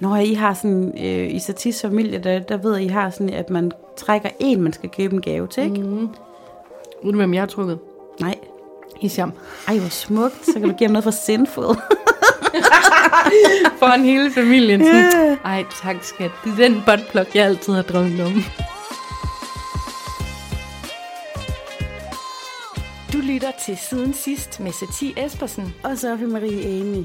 Når I har sådan, øh, i Satis familie, der, der ved jeg, I har sådan, at man trækker en, man skal købe en gave til, ikke? Mm. Ved du, hvem jeg har trukket? Nej. Hisham. Ej, hvor smukt. Så kan du give ham noget for Sinful. For en hele familien. Sådan, Ej, tak skat. Det er den buttplug, jeg altid har drømt om. Du lytter til Siden Sidst med Satie Espersen. og Sofie Marie Amy.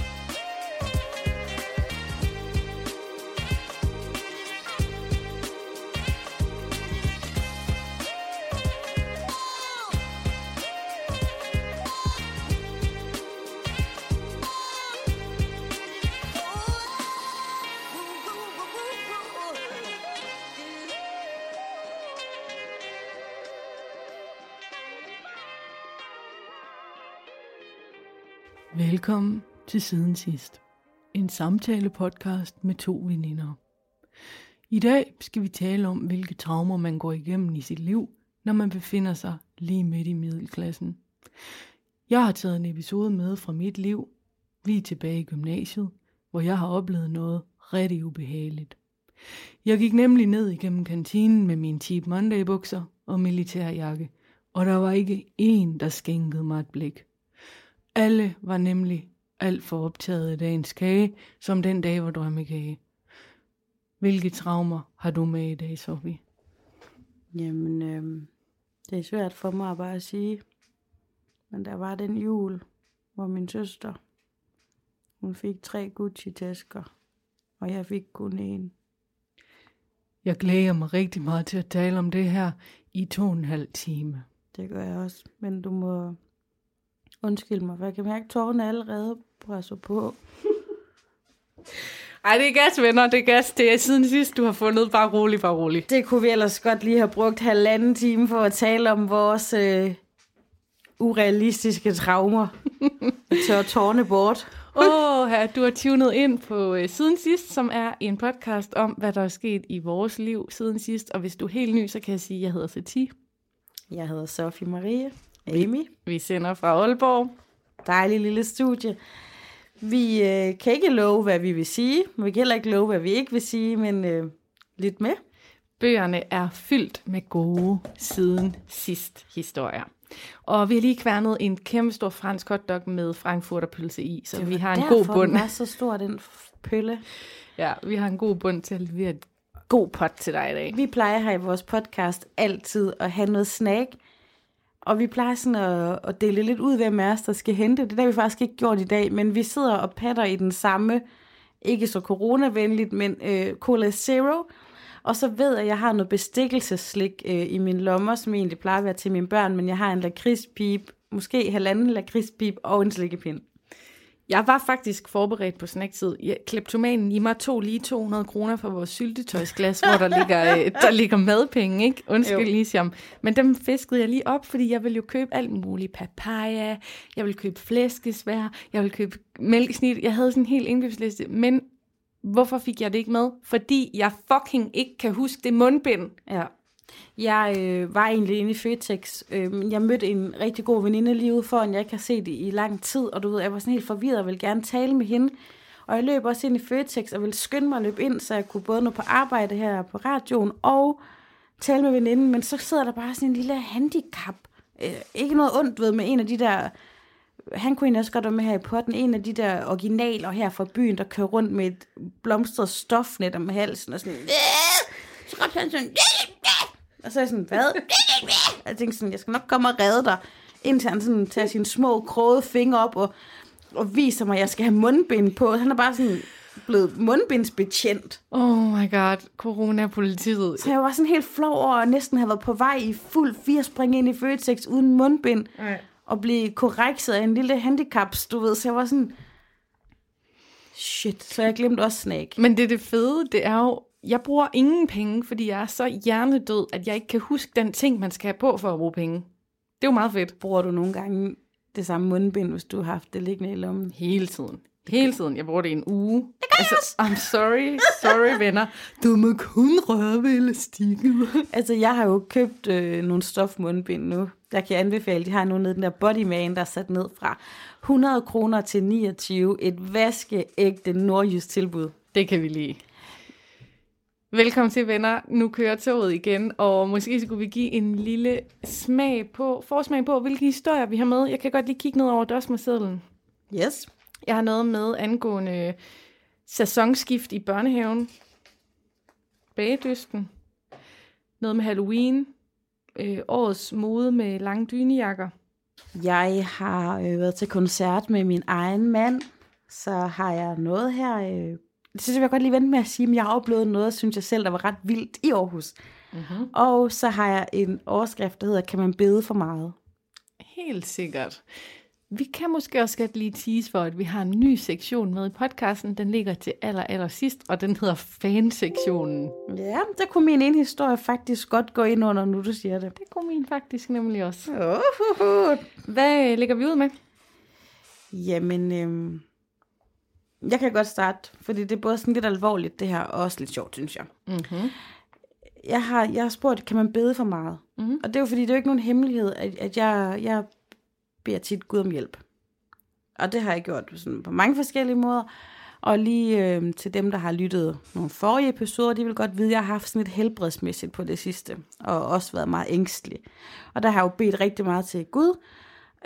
Velkommen til Siden Sidst. En samtale-podcast med to veninder. I dag skal vi tale om, hvilke traumer man går igennem i sit liv, når man befinder sig lige midt i middelklassen. Jeg har taget en episode med fra mit liv. Vi er tilbage i gymnasiet, hvor jeg har oplevet noget rigtig ubehageligt. Jeg gik nemlig ned igennem kantinen med mine Cheap Monday bukser og militærjakke, og der var ikke én, der skænkede mig et blik. Alle var nemlig alt for optaget af dagens kage, som den dag var drømmekage. Hvilke traumer har du med i dag, Sofie? Jamen, øh, det er svært for mig at bare sige. Men der var den jul, hvor min søster, hun fik tre Gucci-tasker, og jeg fik kun en. Jeg glæder mig rigtig meget til at tale om det her i to og en halv time. Det gør jeg også, men du må undskylde mig, for jeg kan mærke, at tårerne allerede presser på. Ej, det er gas, venner. Det er gas. Det er siden sidst, du har fundet. Bare rolig, bare rolig. Det kunne vi ellers godt lige have brugt halvanden time for at tale om vores øh, urealistiske traumer. Tør tårne bort. Åh, oh, du har tunet ind på uh, Siden Sidst, som er en podcast om, hvad der er sket i vores liv siden sidst. Og hvis du er helt ny, så kan jeg sige, at jeg hedder Satie. Jeg hedder Sofie Marie. Amy. Vi sender fra Aalborg. Dejlig lille studie. Vi øh, kan ikke love, hvad vi vil sige. men Vi kan heller ikke love, hvad vi ikke vil sige, men øh, lidt med. Bøgerne er fyldt med gode siden sidst historier. Og vi har lige kværnet en kæmpe stor fransk hotdog med frankfurterpølse i, så vi har en god bund. Den er så stor, den pølle. Ja, vi har en god bund til at levere et god pot til dig i dag. Vi plejer her i vores podcast altid at have noget snack, og vi plejer sådan at, at dele lidt ud, hvem af os, der skal hente. Det har vi faktisk ikke gjort i dag, men vi sidder og patter i den samme, ikke så coronavenligt, men øh, Cola Zero. Og så ved jeg, at jeg har noget bestikkelseslik øh, i min lommer, som egentlig plejer at være til mine børn, men jeg har en lakridspip, måske halvanden lakridspip og en slikkepind. Jeg var faktisk forberedt på snacktid. Kleptomanen i mig tog lige 200 kroner for vores syltetøjsglas, hvor der ligger, øh, der ligger madpenge, ikke? Undskyld, Lisiam. Men dem fiskede jeg lige op, fordi jeg ville jo købe alt muligt. Papaya, jeg ville købe flæskesvær, jeg ville købe mælkesnit. Jeg havde sådan en hel indkøbsliste, men hvorfor fik jeg det ikke med? Fordi jeg fucking ikke kan huske det mundbind. Ja. Jeg øh, var egentlig inde i Føtex, øh, jeg mødte en rigtig god veninde lige ude foran, jeg ikke har set i, lang tid, og du ved, jeg var sådan helt forvirret og ville gerne tale med hende. Og jeg løb også ind i Føtex og ville skynde mig at løbe ind, så jeg kunne både nå på arbejde her på radioen og tale med veninden, men så sidder der bare sådan en lille handicap. Øh, ikke noget ondt ved med en af de der, han kunne egentlig også godt være med her i potten, en af de der originaler her fra byen, der kører rundt med et blomstret stofnet om halsen og sådan, så råbte han sådan, og så er jeg sådan, hvad? Jeg tænkte sådan, jeg skal nok komme og redde dig. Indtil han sådan tager sine små krogede fingre op og, og viser mig, at jeg skal have mundbind på. Han er bare sådan blevet mundbindsbetjent. Oh my god, coronapolitiet. Så jeg var sådan helt flov over at næsten have været på vej i fuld fire spring ind i Føtex uden mundbind. Nej. Og blive korrekset af en lille handicaps, du ved. Så jeg var sådan, shit. Så jeg glemte også snack. Men det er det fede, det er jo, jeg bruger ingen penge, fordi jeg er så hjernedød, at jeg ikke kan huske den ting, man skal have på for at bruge penge. Det er jo meget fedt. Bruger du nogle gange det samme mundbind, hvis du har haft det liggende i lommen? Hele tiden. Hele tiden. Jeg bruger det i en uge. Altså, I'm sorry. Sorry, venner. Du må kun røre ved elastikken. Altså, jeg har jo købt øh, nogle stofmundbind nu. Der kan jeg anbefale, de har nu nede den der Bodyman, der er sat ned fra 100 kroner til 29. Et vaskeægte nordjysk tilbud. Det kan vi lide. Velkommen til, venner. Nu kører toget igen, og måske skulle vi give en lille smag på, forsmag på, hvilke historier vi har med. Jeg kan godt lige kigge ned over dørsmåsedlen. Yes. Jeg har noget med angående sæsonskift i børnehaven, bagedysten, noget med Halloween, øh, årets mode med lange dynejakker. Jeg har øh, været til koncert med min egen mand, så har jeg noget her. Øh, det synes jeg, jeg godt lige vente med at sige, men jeg har oplevet noget, synes jeg selv, der var ret vildt i Aarhus. Mm-hmm. Og så har jeg en overskrift, der hedder, kan man bede for meget? Helt sikkert. Vi kan måske også godt lige tease for, at vi har en ny sektion med i podcasten. Den ligger til aller, aller sidst, og den hedder fansektionen. Ja, der kunne min ene historie faktisk godt gå ind under, nu du siger det. Det kunne min faktisk nemlig også. Uh-huh. Hvad lægger vi ud med? Jamen, øhm, jeg kan godt starte, fordi det er både sådan lidt alvorligt det her, og også lidt sjovt, synes jeg. Mm-hmm. Jeg har, jeg har spurgt, kan man bede for meget? Mhm. Og det er jo fordi, det er jo ikke nogen hemmelighed, at, at jeg, jeg beder tit Gud om hjælp. Og det har jeg gjort sådan på mange forskellige måder. Og lige øh, til dem, der har lyttet nogle forrige episoder, de vil godt vide, at jeg har haft sådan lidt helbredsmæssigt på det sidste. Og også været meget ængstelig. Og der har jeg jo bedt rigtig meget til Gud.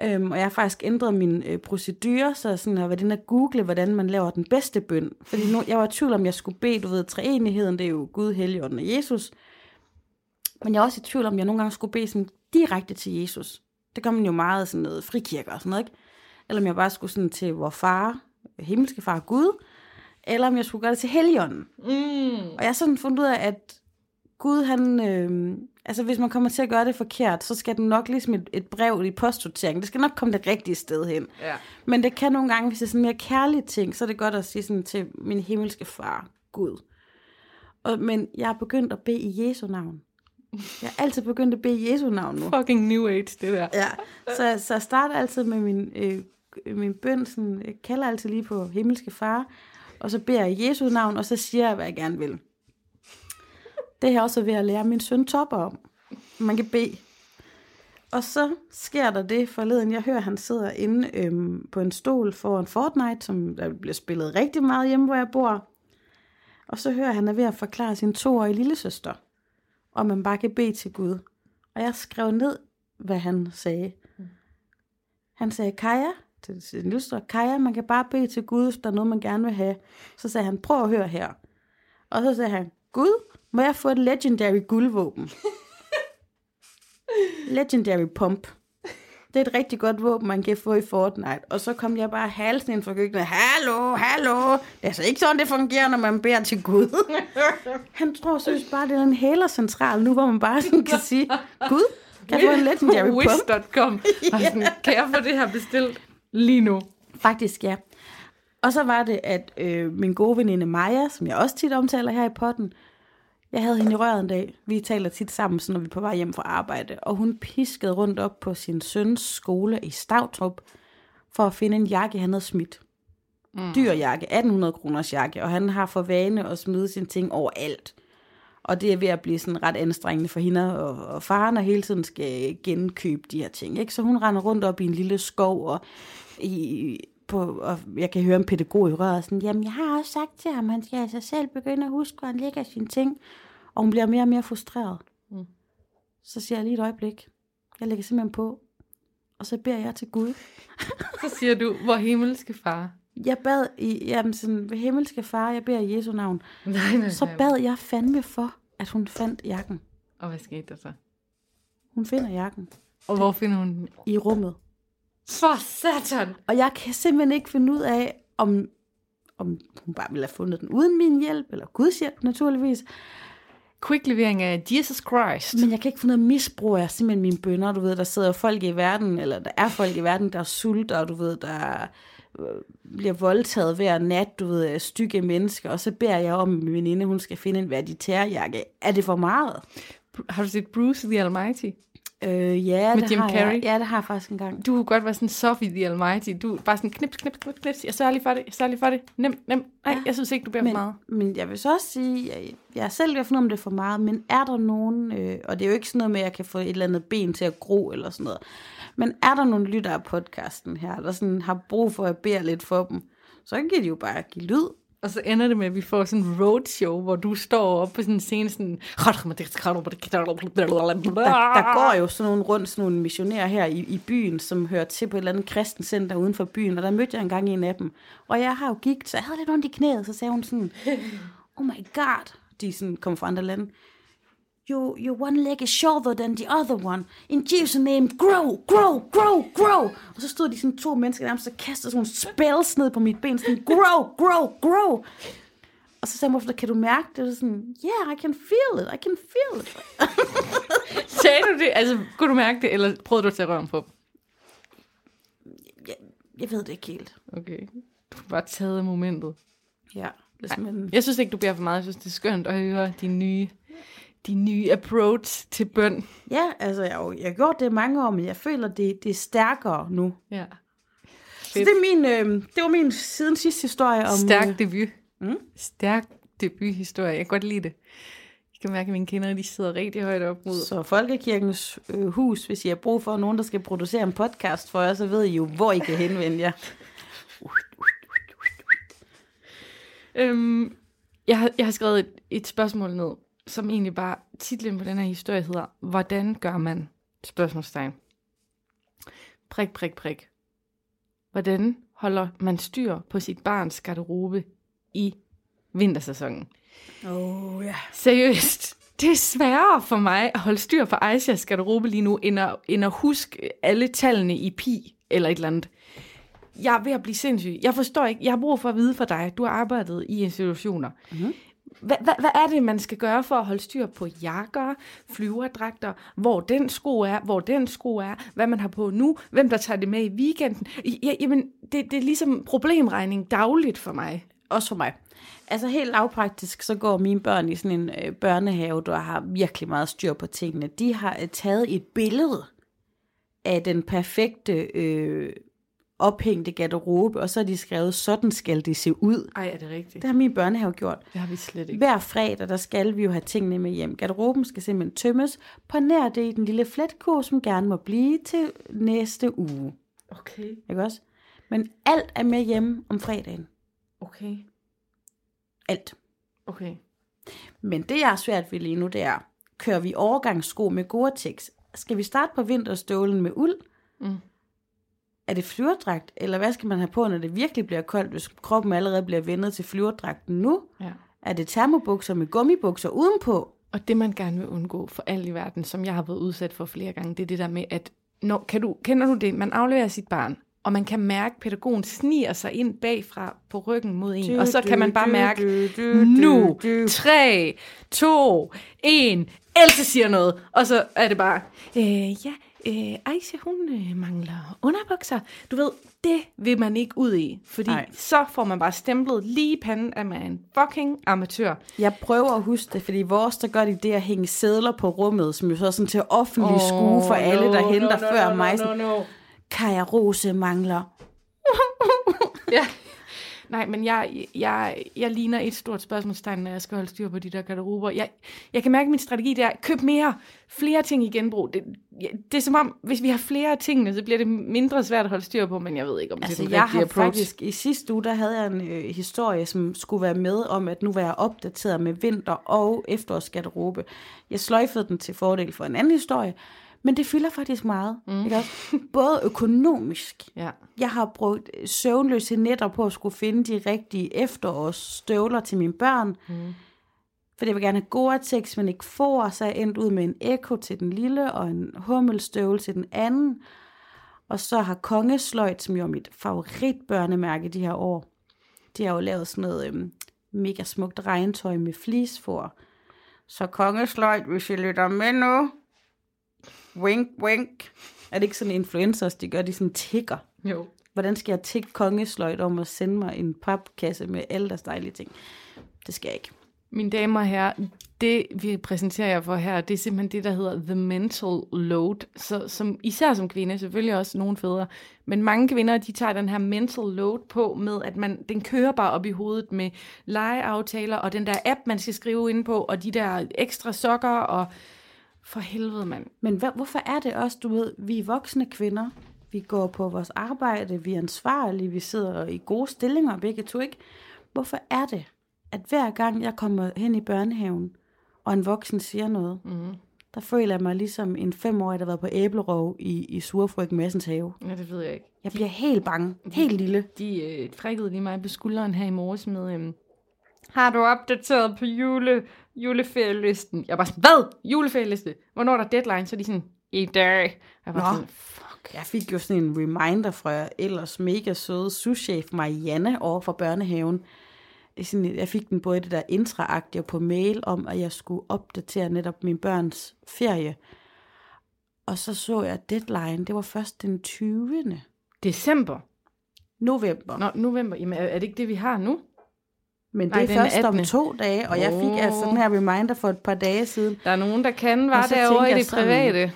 Øhm, og jeg har faktisk ændret min øh, procedure, så sådan har været inde at google, hvordan man laver den bedste bøn. Fordi nu, jeg var i tvivl om, jeg skulle bede, du ved, treenigheden, det er jo Gud, Helligånden og Jesus. Men jeg er også i tvivl om, jeg nogle gange skulle bede sådan direkte til Jesus. Det gør man jo meget sådan noget frikirker og sådan noget, ikke? Eller om jeg bare skulle sådan til vor far, himmelske far Gud, eller om jeg skulle gøre det til Helligånden. Mm. Og jeg har sådan fundet ud af, at Gud, han, øh, altså hvis man kommer til at gøre det forkert, så skal den nok ligesom et, et brev i postsortering. Det skal nok komme det rigtige sted hen. Ja. Men det kan nogle gange, hvis det er sådan mere kærlige ting, så er det godt at sige sådan til min himmelske far, Gud. Og, men jeg er begyndt at bede i Jesu navn. Jeg er altid begyndt at bede i Jesu navn nu. Fucking new age, det der. Ja, så, så jeg starter altid med min, øh, min bøn, sådan, jeg kalder altid lige på himmelske far, og så beder jeg i Jesu navn, og så siger jeg, hvad jeg gerne vil. Det her også ved at lære min søn Topper om. Man kan bede. Og så sker der det forleden. Jeg hører, at han sidder inde øhm, på en stol foran Fortnite, som der bliver spillet rigtig meget hjemme, hvor jeg bor. Og så hører at han er ved at forklare sin toårige lillesøster, om man bare kan bede til Gud. Og jeg skrev ned, hvad han sagde. Han sagde, Kaja, til sin lillesøster, Kaja, man kan bare bede til Gud, hvis der er noget, man gerne vil have. Så sagde han, prøv at høre her. Og så sagde han, Gud, må jeg få et legendary guldvåben? legendary pump. Det er et rigtig godt våben, man kan få i Fortnite. Og så kom jeg bare halsen ind fra køkkenet. Hallo, hallo. Det er altså ikke sådan, det fungerer, når man beder til Gud. Han tror seriøst bare, det er en hælercentral nu, hvor man bare sådan kan sige, Gud, kan jeg få en legendary pump? Wish.com. Kan jeg få det her bestilt lige nu? Faktisk ja. Og så var det, at øh, min gode veninde Maja, som jeg også tit omtaler her i potten, jeg havde hende i røret en dag. Vi taler tit sammen, så når vi er på vej hjem fra arbejde. Og hun piskede rundt op på sin søns skole i Stavtrup, for at finde en jakke, han havde smidt. Mm. Dyr jakke, 1800 kroners jakke, og han har for vane at smide sine ting overalt. Og det er ved at blive sådan ret anstrengende for hende og, og faren, og hele tiden skal genkøbe de her ting. Ikke? Så hun render rundt op i en lille skov, og, i, på, og jeg kan høre en pædagog i røret, sådan, jamen jeg har også sagt til ham, han skal altså selv begynde at huske, hvor han lægger sine ting. Og hun bliver mere og mere frustreret. Mm. Så siger jeg lige et øjeblik. Jeg lægger simpelthen på. Og så beder jeg til Gud. Så siger du, hvor himmelske far. Jeg bad i, jamen sådan, ved himmelske far, jeg beder i Jesu navn. Nej, nej, Så nej. bad jeg fandme for, at hun fandt jakken. Og hvad skete der så? Hun finder jakken Og hvor finder hun den? i rummet. For satan! Og jeg kan simpelthen ikke finde ud af, om, om hun bare ville have fundet den uden min hjælp, eller Guds hjælp naturligvis. Quick levering af Jesus Christ. Men jeg kan ikke finde ud af, misbruger jeg simpelthen mine bønder. Du ved, der sidder folk i verden, eller der er folk i verden, der sulter, og du ved, der øh, bliver voldtaget hver nat, du ved, af stykke mennesker, og så beder jeg om, at min veninde, hun skal finde en verditærjakke. Er det for meget? Har du set Bruce the Almighty? Øh, ja, Med det Jim har Carrey? Jeg. Ja, det har jeg faktisk engang. Du kunne godt være sådan Sophie the Almighty. Du er bare sådan knips, knips, knips, knips. Jeg sørger lige for det. Jeg sørger lige for det. Nem, nem. Nej, Ja. jeg synes ikke, du bliver Men, for meget. men jeg vil så også sige, jeg, jeg er selv ved at finde om det er for meget, men er der nogen, øh, og det er jo ikke sådan noget med, at jeg kan få et eller andet ben til at gro eller sådan noget, men er der nogle lyttere af podcasten her, der sådan har brug for at bede lidt for dem, så kan de jo bare give lyd. Og så ender det med, at vi får sådan en roadshow, hvor du står op på sådan en scene sådan... Der, der går jo sådan nogle rundt, sådan nogle missionærer her i, i byen, som hører til på et eller andet kristencenter uden for byen, og der mødte jeg engang en af dem. Og jeg har jo gigt, så jeg havde lidt ondt i knæet, så sagde hun sådan, oh my god, de sådan kom fra andre lande. You, your one leg is shorter than the other one. In Jesus' name, grow, grow, grow, grow. Og så stod de sådan to mennesker nærmest og kastede sådan nogle spells ned på mit ben, sådan grow, grow, grow. Og så sagde morfar, kan du mærke det? Og så sådan, yeah, I can feel it, I can feel it. Sagde du det? Altså, kunne du mærke det, eller prøvede du at tage røven på dem? Jeg, jeg ved det ikke helt. Okay. Du bare taget momentet. Ja, er simpelthen... Jeg synes ikke, du bliver for meget. Jeg synes, det er skønt at høre din nye, din nye approach til bøn. Ja, altså, jeg, jo- jeg har gjort det mange år, men jeg føler, det, det er stærkere nu. Ja. Så det, er min, øh, det var min siden sidste historie om... Stærk øh, debut. Mm. Stærk debuthistorie. Jeg kan godt lide det. Jeg kan mærke, at mine kinder de sidder rigtig højt op mod. Så Folkekirkens øh, hus, hvis I har brug for nogen, der skal producere en podcast for jer, så ved I jo, hvor I kan henvende jer. Øhm, jeg, har, jeg har skrevet et, et spørgsmål ned, som egentlig bare, titlen på den her historie hedder, Hvordan gør man? Spørgsmålstegn. Prik, prik, prik. Hvordan holder man styr på sit barns garderobe i vintersæsonen? Oh, ja. Seriøst, det er sværere for mig at holde styr på Aisjas garderobe lige nu, end at, end at huske alle tallene i pi eller et eller andet. Jeg er ved at blive sindssyg. Jeg forstår ikke. Jeg har brug for at vide fra dig. Du har arbejdet i institutioner. Mhm. Hvad, hvad, hvad er det, man skal gøre for at holde styr på jakker, flyverdragter, hvor den sko er, hvor den sko er, hvad man har på nu, hvem der tager det med i weekenden? Ja, jamen, det, det er ligesom problemregning dagligt for mig. Også for mig. Altså helt lavpraktisk, så går mine børn i sådan en øh, børnehave, der har virkelig meget styr på tingene. De har øh, taget et billede af den perfekte øh, ophængte garderobe, og så har de skrevet, sådan skal det se ud. Ej, er det rigtigt? Det har min børnehave gjort. Det har vi slet ikke. Hver fredag, der skal vi jo have tingene med hjem. Garderoben skal simpelthen tømmes. På nær det i den lille fletkurv, som gerne må blive til næste uge. Okay, Ikke også? Men alt er med hjemme om fredagen. okay, Alt. okay. Men det, jeg har svært ved lige nu, det er, kører vi overgangssko med Gore-Tex? Skal vi starte på vinterstålen med uld? Mm. Er det flyverdragt, eller hvad skal man have på, når det virkelig bliver koldt, hvis kroppen allerede bliver vendet til flyverdragten nu? Ja. Er det termobukser med gummibukser udenpå? Og det, man gerne vil undgå for alt i verden, som jeg har været udsat for flere gange, det er det der med, at når, kan du, kender du det? Man afleverer sit barn, og man kan mærke, at pædagogen sniger sig ind bagfra på ryggen mod en, og så kan man bare mærke, nu, 3, 2, 1, Else siger noget, og så er det bare, øh, ja, øh, Aisha, hun øh, mangler underbukser. Du ved, det vil man ikke ud i, fordi. Ej. så får man bare stemplet lige i panden, at man er en fucking amatør. Jeg prøver at huske det, fordi vores, der gør de det at hænge sædler på rummet, som jo så er sådan til offentlig oh, skue for alle, der henter før mig. Sådan, no. Kaja Rose mangler. Ja. Nej, men jeg, jeg, jeg ligner et stort spørgsmålstegn, når jeg skal holde styr på de der garderober. Jeg, jeg kan mærke, at min strategi det er, køb mere, flere ting i genbrug. Det, det er som om, hvis vi har flere af tingene, så bliver det mindre svært at holde styr på, men jeg ved ikke, om det Altså, er den jeg har approach. faktisk, i sidste uge, der havde jeg en øh, historie, som skulle være med om, at nu var jeg opdateret med vinter- og efterårsgarderobe. Jeg sløjfede den til fordel for en anden historie, men det fylder faktisk meget. Mm. Ikke også? Både økonomisk. Ja. Jeg har brugt øh, søvnløse nætter på at skulle finde de rigtige efterårsstøvler til mine børn. Mm. For jeg vil gerne have Gore-Tex, men ikke for, så jeg endte ud med en Echo til den lille, og en hummelstøvle til den anden. Og så har Kongesløjt, som jo er mit favoritbørnemærke de her år, de har jo lavet sådan noget øhm, mega smukt regntøj med flisfor. Så Kongesløjt, hvis I lytter med nu, wink, wink. Er det ikke sådan influencers, de gør, de sådan tigger? Jo. Hvordan skal jeg tigge Kongesløjt om at sende mig en papkasse med alle deres dejlige ting? Det skal jeg ikke. Mine damer og herrer, det vi præsenterer jer for her, det er simpelthen det, der hedder the mental load. Så som, især som kvinde, selvfølgelig også nogle fædre, men mange kvinder, de tager den her mental load på med, at man, den kører bare op i hovedet med legeaftaler, og den der app, man skal skrive ind på, og de der ekstra sokker, og for helvede, mand. Men hvad, hvorfor er det også, du ved, vi er voksne kvinder, vi går på vores arbejde, vi er ansvarlige, vi sidder i gode stillinger, begge to ikke? Hvorfor er det, at hver gang jeg kommer hen i børnehaven, og en voksen siger noget, mm. der føler jeg mig ligesom en femårig, der har været på æblerov i, i Surfryggen Massens have. Ja, det ved jeg ikke. Jeg bliver helt bange, helt lille. De øh, frækkede lige mig på skulderen her i morges med, øhm, har du opdateret på jule, juleferielisten? Jeg var sådan, hvad? Juleferieliste? Hvornår er der deadline? Så er de sådan, i dag. Jeg var Nå. sådan, fuck. Jeg fik jo sådan en reminder fra ellers mega søde souschef Marianne over fra børnehaven. Sådan, jeg fik den både det der intraagtige på mail om, at jeg skulle opdatere netop min børns ferie. Og så så jeg deadline, det var først den 20. December. november. Nå, november. Jamen, er det ikke det, vi har nu? Men det Nej, er den er først om 18.. to dage, og jeg fik altså den her reminder for et par dage siden. Der er nogen, der kan var derovre i det sådan- private.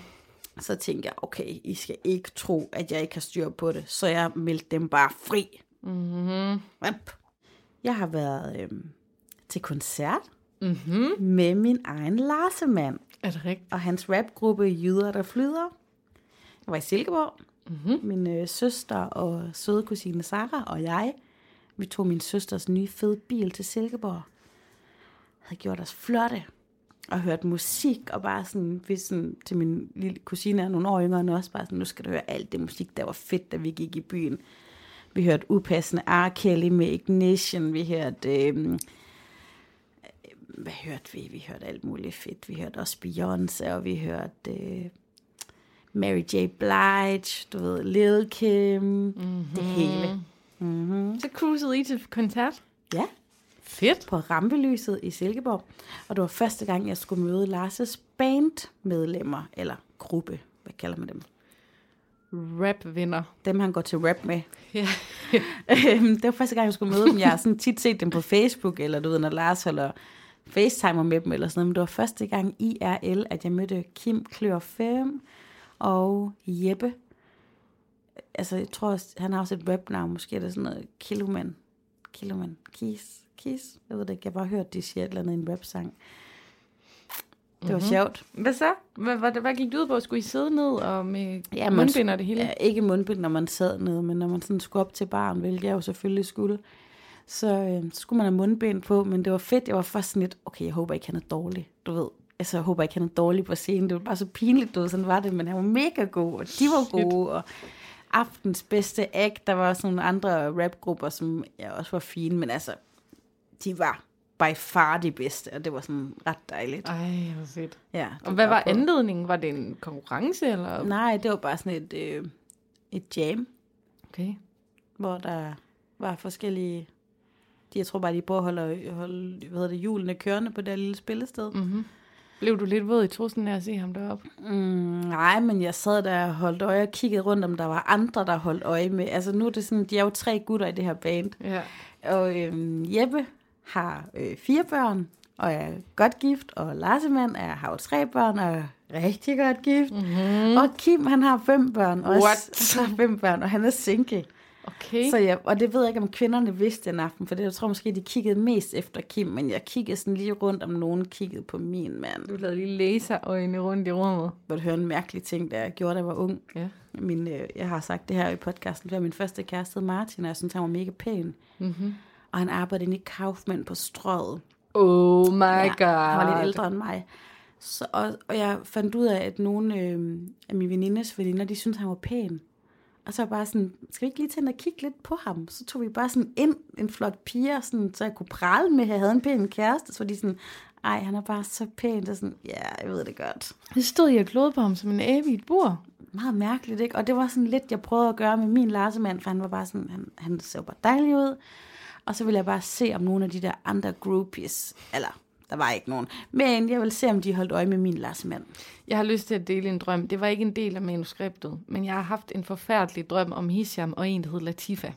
Så tænkte jeg, okay, I skal ikke tro, at jeg ikke har styr på det. Så jeg meldte dem bare fri. Mm-hmm. Yep. Jeg har været øhm, til koncert Mm-hmm. med min egen Larsemand Er det rigtigt? og hans rapgruppe Jyder, der flyder. Jeg var i Silkeborg. Mm-hmm. Min øh, søster og søde kusine Sara og jeg, vi tog min søsters nye fede bil til Silkeborg. Havde gjort os flotte og hørt musik, og bare sådan, vi sådan, til min lille kusine er nogle år yngre end os, bare sådan, nu skal du høre alt det musik, der var fedt, da vi gik i byen. Vi hørte upassende R. Kelly med Ignition, vi hørte, øh, hvad hørte vi? Vi hørte alt muligt fedt. Vi hørte også Beyoncé, og vi hørte øh, Mary J. Blige, du ved, Lil Kim, mm-hmm. det hele. Mm-hmm. Så cruisede I til koncert? Ja, Fedt. på Rampelyset i Silkeborg. Og det var første gang, jeg skulle møde Lars' bandmedlemmer, eller gruppe, hvad kalder man dem? Rap-vinder. Dem, han går til rap med. Ja. Øhm, det var første gang, jeg skulle møde dem. Jeg har sådan tit set dem på Facebook, eller du ved, når Lars holder facetimer med dem, eller sådan noget. Men det var første gang IRL, at jeg mødte Kim Klør 5 og Jeppe. Altså, jeg tror, også, han har også et webnavn. Måske er det sådan noget Kiloman. Kiloman. Kis. Kis. Jeg ved det ikke. Jeg har bare hørt, de siger et eller andet i en websang. Det var mm-hmm. sjovt. Hvad så? Hvad, hvad, hvad gik det ud på? Skulle I sidde ned og med Ja, mundbind og det hele? Ja, ikke mundbind, når man sad nede, men når man sådan skulle op til baren, hvilket jeg jo selvfølgelig skulle, så, øh, så skulle man have mundbind på, men det var fedt. Jeg var først sådan lidt, okay, jeg håber ikke, han er dårlig, du ved. Altså, jeg håber ikke, han er dårlig på scenen. Det var bare så pinligt, du ved, sådan var det, men han var mega god, og de var gode, og aftens bedste act, der var også nogle andre rapgrupper, som jeg også var fine, men altså, de var by far de bedste, og det var sådan ret dejligt. Ej, hvor fedt. Ja, Og hvad var på- anledningen? Var det en konkurrence, eller? Nej, det var bare sådan et, øh, et jam, Okay. hvor der var forskellige... De, jeg tror bare, de prøver at holde, holde hvad hedder det, hjulene kørende på det lille spillested. Mm. Mm-hmm. Blev du lidt våd i trussen af at se ham deroppe? Mm, nej, men jeg sad der og holdt øje og kiggede rundt, om der var andre, der holdt øje med. Altså nu er det sådan, de er jo tre gutter i det her band. Ja. Og øhm, Jeppe har øh, fire børn, og er godt gift, og Larsemand er, har jo tre børn, og er rigtig godt gift. Mm-hmm. Og Kim, han har fem børn også. What? Han har fem børn, og han er single. Okay. Så jeg, og det ved jeg ikke, om kvinderne vidste den aften, for det, jeg tror måske, de kiggede mest efter Kim, men jeg kiggede sådan lige rundt, om nogen kiggede på min mand. Du lavede lige laserøjne rundt i rummet. Jeg høre en mærkelig ting, da jeg gjorde, da jeg var ung. Ja. Min, øh, jeg har sagt det her i podcasten, før min første kæreste Martin, og jeg synes, han var mega pæn. Mm-hmm. Og han arbejdede inde i Kaufmann på strøget. Oh my Ja, god. Han var lidt ældre end mig. Så, og, og jeg fandt ud af, at nogle øh, af mine venindes veninder, de syntes, han var pæn. Og så bare sådan, skal vi ikke lige ind og kigge lidt på ham? Så tog vi bare sådan ind, en flok piger, sådan, så jeg kunne prale med, at jeg havde en pæn kæreste. Så var de sådan, ej, han er bare så pæn. Er sådan, ja, jeg ved det godt. Det stod jeg og på ham som en abe i et bur. Meget mærkeligt, ikke? Og det var sådan lidt, jeg prøvede at gøre med min Larsemand, for han var bare sådan, han, han så bare dejlig ud. Og så ville jeg bare se, om nogle af de der andre groupies, eller der var ikke nogen, men jeg ville se, om de holdt øje med min Larsemand. Jeg har lyst til at dele en drøm. Det var ikke en del af manuskriptet, men jeg har haft en forfærdelig drøm om Hisham og en, der hed Latifa.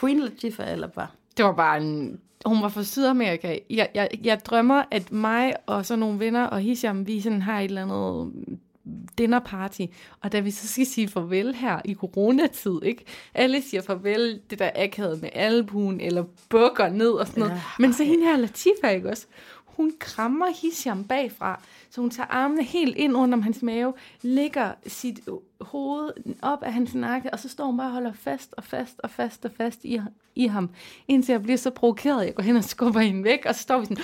Queen Latifah, eller bare? Det var bare en hun var fra Sydamerika. Jeg, jeg, jeg drømmer, at mig og så nogle venner og Hisham, vi sådan har et eller andet dinnerparty, og da vi så skal sige farvel her i coronatid, ikke? Alle siger farvel, det der akavet med albuen, eller bukker ned og sådan noget. Ja. Men så hende her Latifa, ikke også? Hun krammer Hisham bagfra, så hun tager armene helt ind under hans mave, lægger sit hoved op af hans nakke, og så står hun bare og holder fast og fast og fast og fast i, i ham, indtil jeg bliver så provokeret, jeg går hen og skubber hende væk, og så står vi sådan,